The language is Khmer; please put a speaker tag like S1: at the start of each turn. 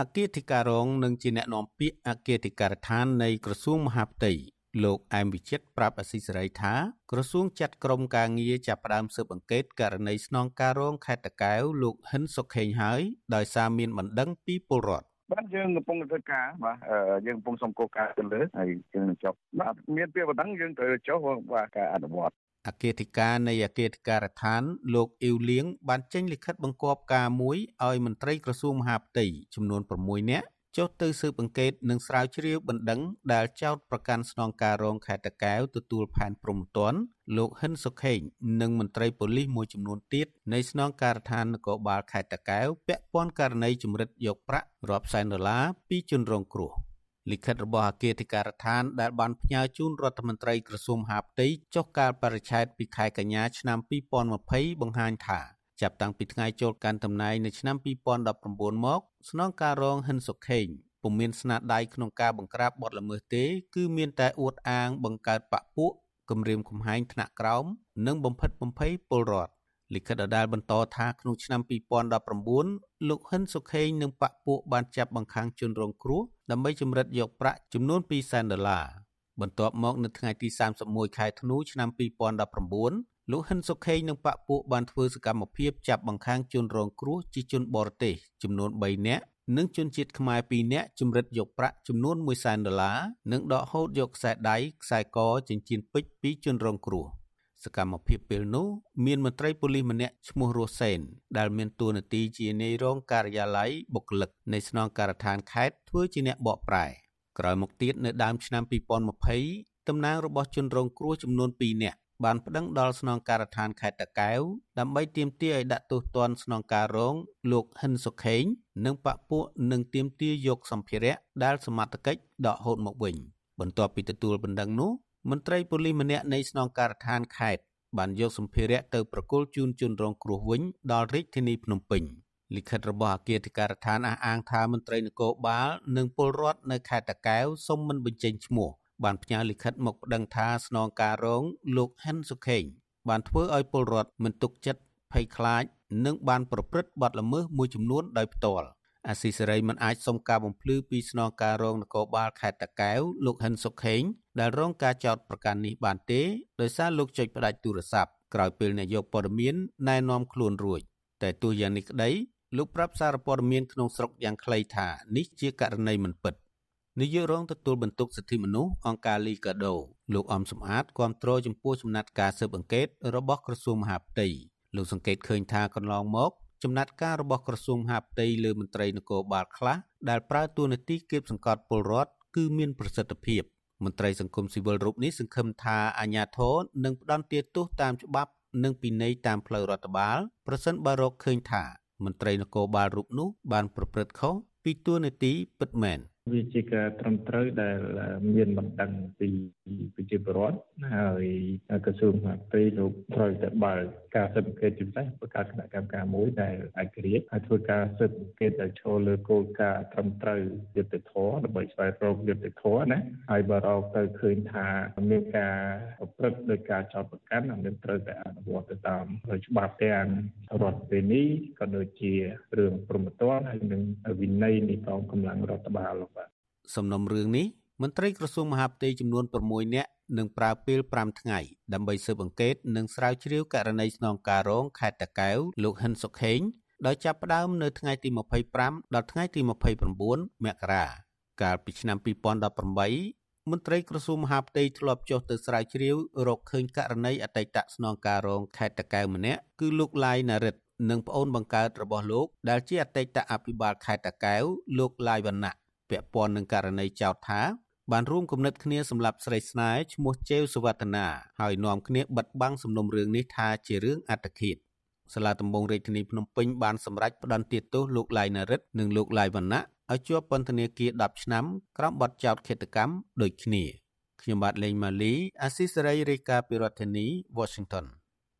S1: អគ្គធិការរងនិងជាអ្នកនាំពាក្យអគ្គធិការដ្ឋាននៃក្រសួងមហាផ្ទៃលោកអែមវិចិត្រប្រាប់អស៊ីសេរីថាក្រសួងចាត់ក្រុមការងារចាប់ផ្ដើមស៊ើបអង្កេតករណីស្នងការរងខេត្តតកែវលោកហិនសុខេងហើយដោយសារមានបណ្ដឹងពីពលរដ្ឋ
S2: បាទយើងកំពុងធ្វើការបាទយើងកំពុងសុំគោលការណ៍ទៅលើហើយយើងនឹងចុះបាទមានពាក្យបណ្ដឹងយើងត្រូវចុះបាទការអនុវត្ត
S1: អគ្គធិការនៃអគ្គធិការដ្ឋានលោកអ៊ីវលៀងបានចេញលិខិតបង្គាប់ការមួយឲ្យមន្ត្រីក្រសួងមហាផ្ទៃចំនួន6នាក់ចុះទៅស៊ើបអង្កេតនិងស្រាវជ្រាវបណ្ដឹងដែលចោទប្រកាន់ស្នងការរងខេត្តតាកែវទទួលផែនព្រំប្រទានលោកហិនសុខេងនិងមន្ត្រីប៉ូលីសមួយចំនួនទៀតនៃស្នងការដ្ឋាននគរបាលខេត្តតាកែវពាក់ព័ន្ធករណីជំរិតយកប្រាក់រាប់សែនដុល្លារពីជនរងគ្រោះ លិខិតរបស់អគ្គធិការដ្ឋានដែលបានផ្ញើជូនរដ្ឋមន្ត្រីក្រសួងមហាផ្ទៃចុះកាលបរិច្ឆេទពីខែកញ្ញាឆ្នាំ2020បង្ហាញថាចាប់តាំងពីថ្ងៃចូលកាន់តំណែងនៅឆ្នាំ2019មក ស្នងការរងហ៊ិនសុខេងពុំមានស្នាដៃក្នុងការបង្ក្រាបបទល្មើសទេ គឺមានតែអួតអាងបង្កើតបពពួកគម្រាមកំហែងថ្នាក់ក្រោម និងបំផិតបំភ័យពលរដ្ឋ លិខិតដដែលបន្តថាក្នុងឆ្នាំ2019លោកហ៊ិនសុខេងនិងបពពួកបានចាប់បង្ខាំងជនរងគ្រោះដើម្បីជំរិតយកប្រាក់ចំនួន2សែនដុល្លារបន្ទាប់មកនៅថ្ងៃទី31ខែធ្នូឆ្នាំ2019លោកហ៊ិនសុខេងនិងបពពួកបានធ្វើសកម្មភាពចាប់បង្ខាំងជនរងគ្រោះជាជនបរទេសចំនួន3នាក់និងជនជាតិខ្មែរ2នាក់ជំរិតយកប្រាក់ចំនួន1សែនដុល្លារនិងដកហូតយកខ្សែដៃខ្សែកចិញ្ចៀនពេជ្រពីជនរងគ្រោះ សកម្មភាពពេលនោះមានមន្ត្រីប៉ូលីសម្នាក់ឈ្មោះរស់សេនដែលមានតួនាទីជានាយរងការិយាល័យបុគ្គលិកនៃស្នងការដ្ឋានខេត្តធ្វើជាអ្នកបកប្រែក្រោយមកទៀតនៅដើមឆ្នាំ2020តំណាងរបស់ជនរងគ្រោះចំនួន2នាក់បានប្តឹងដល់ស្នងការដ្ឋានខេត្តតាកែវដើម្បីទាមទារឲ្យដាក់ទោសទណ្ឌស្នងការរងលោកហិនសុខេង និងបពពួកនឹងទាមទារយកសម្ភារៈដែលសមត្ថកិច្ចដកហូតមកវិញ បន្ទាប់ពីទទួលបណ្ដឹងនោះ មន្ត្រីប៉ូលីសម្នាក់នៃស្នងការដ្ឋានខេត្តបានយកសម្ភារៈទៅប្រគល់ជូនជនរងគ្រោះវិញដល់រាជធានីភ្នំពេញលិខិតរបស់អគ្គធិការដ្ឋានអះអាងថាមន្ត្រីនគរបាលនិងពលរដ្ឋនៅខេត្តតាកែវសូមមិនបញ្ចេញឈ្មោះបានផ្ញើលិខិតមកប្តឹងថាស្នងការរងលោកហិនសុខេងបានធ្វើឲ្យពលរដ្ឋមិនទុកចិត្តភ័យខ្លាចនិងបានប្រព្រឹត្តបទល្មើសមួយចំនួនដោយផ្ទាល់អាស៊ីសេរីមិនអាចសុំការបំភ្លឺពីស្នងការរងនគរបាលខេត្តតាកែវលោកហិនសុខេងដែលរងការចោទប្រកាន់នេះបានទេដោយសារលោកចុចផ្ដាច់ទូរស័ព្ទក្រោយពេលនាយកព័ត៌មានណែនាំខ្លួនរួចតែទោះយ៉ាងនេះក្តីលោកប្រាប់សារព័ត៌មានក្នុងស្រុកយ៉ាងខ្លីថានេះជាករណីមិនពិតនាយករងទទួលបន្ទុកសិទ្ធិមនុស្សអង្គការលីកាដូលោកអំសំអាតគាំទ្រចំពោះចំណាត់ការស៊ើបអង្កេតរបស់ក្រសួងមហាផ្ទៃលោកសង្កេតឃើញថាកន្លងមកចំណាត់ការរបស់ក្រសួងមហាផ្ទៃលើមន្ត្រីនគរបាលខ្លះដែលប្រើតួនាទីគៀបសង្កត់ពលរដ្ឋគឺមានប្រសិទ្ធភាព មន្ត្រីសង្គមស៊ីវិលរូបនេះសង្ឃឹមថាអាជ្ញាធរនឹងផ្ដន្ទាទោសតាមច្បាប់និងពិន័យតាមផ្លូវរដ្ឋបាលប្រសិនបើរកឃើញថាមន្ត្រីនគរបាលរូបនោះបានប្រព្រឹត្តខុសពីតួនាទីពិតមែន
S3: វាជាការត្រឹមត្រូវដែលមានបណ្ដឹងពីប្រជាពលរដ្ឋហើយក្រសួងមហាផ្ទៃលោកត្រូវតែបើកការស៊ើបអង្កេតជាពិសេសបង្កើតគណៈកម្មការមួយដែលឯករាជ្យហើយធ្វើការស៊ើបអង្កេតដែលឈលលើគោលការណ៍ត្រឹមត្រូវយុត្តិធម៌ដើម្បីស្វែងរកយុត្តិធម៌ណាហើយបើរកទៅឃើញថាមានការប្រព្រឹត្តដោយការចោទប្រកាន់នឹងត្រូវតែអនុវត្តទៅតាមច្បាប់ទាំងរដ្ឋពេលនេះក៏ដូចជារឿងព្រហ្មទណ្ឌហើយនិងវិន័យនៃកងកម្លាំងរដ្ឋបាលបាទ
S1: សំណុំរឿងនេះមន្ត្រីក្រសួងមហាផ្ទៃចំនួន6នាក់នឹងប្រើពេល5ថ្ងៃដើម្បីស៊ើបអង្កេតនិងស្រាវជ្រាវករណីស្នងការរងខេត្តតាកែវលោកហិនសុខេងដោយចាប់ផ្ដើមនៅថ្ងៃទី25ដល់ថ្ងៃទី29មករាកាលពីឆ្នាំ2018មន្ត្រីក្រសួងមហាផ្ទៃធ្លាប់ចុះទៅស្រាវជ្រាវរកឃើញករណីអតីតស្នងការរងខេត្តតាកែវម្នាក់គឺលោកឡាយណារិតនិងប្អូនបង្កើតរបស់លោកដែលជាអតីតអភិបាលខេត្តតាកែវលោកឡាយវណ្ណៈ ពាក់ព័ន្ធនឹងករណីចោទថាបានរួមគំនិតគ្នាសម្រាប់ស្រីស្នេហ៍ឈ្មោះជេវសវត្តនាហើយនាំគ្នាបិទបាំងសំណុំរឿងនេះថាជារឿងអត្តឃាតសាលាដំបងរាជធានីភ្នំពេញបានសម្រេចផ្តន្ទាទោសលោកឡាយនរិទ្ធនិងលោកឡាយវណ្ណៈឲ្យជាប់ពន្ធនាគារ10ឆ្នាំក្រោមបទចោទឃាតកម្មដូចគ្នាខ្ញុំបាទលេងម៉ាលីអាស៊ីសេរីរាយការណ៍ពីរដ្ឋធានី Washington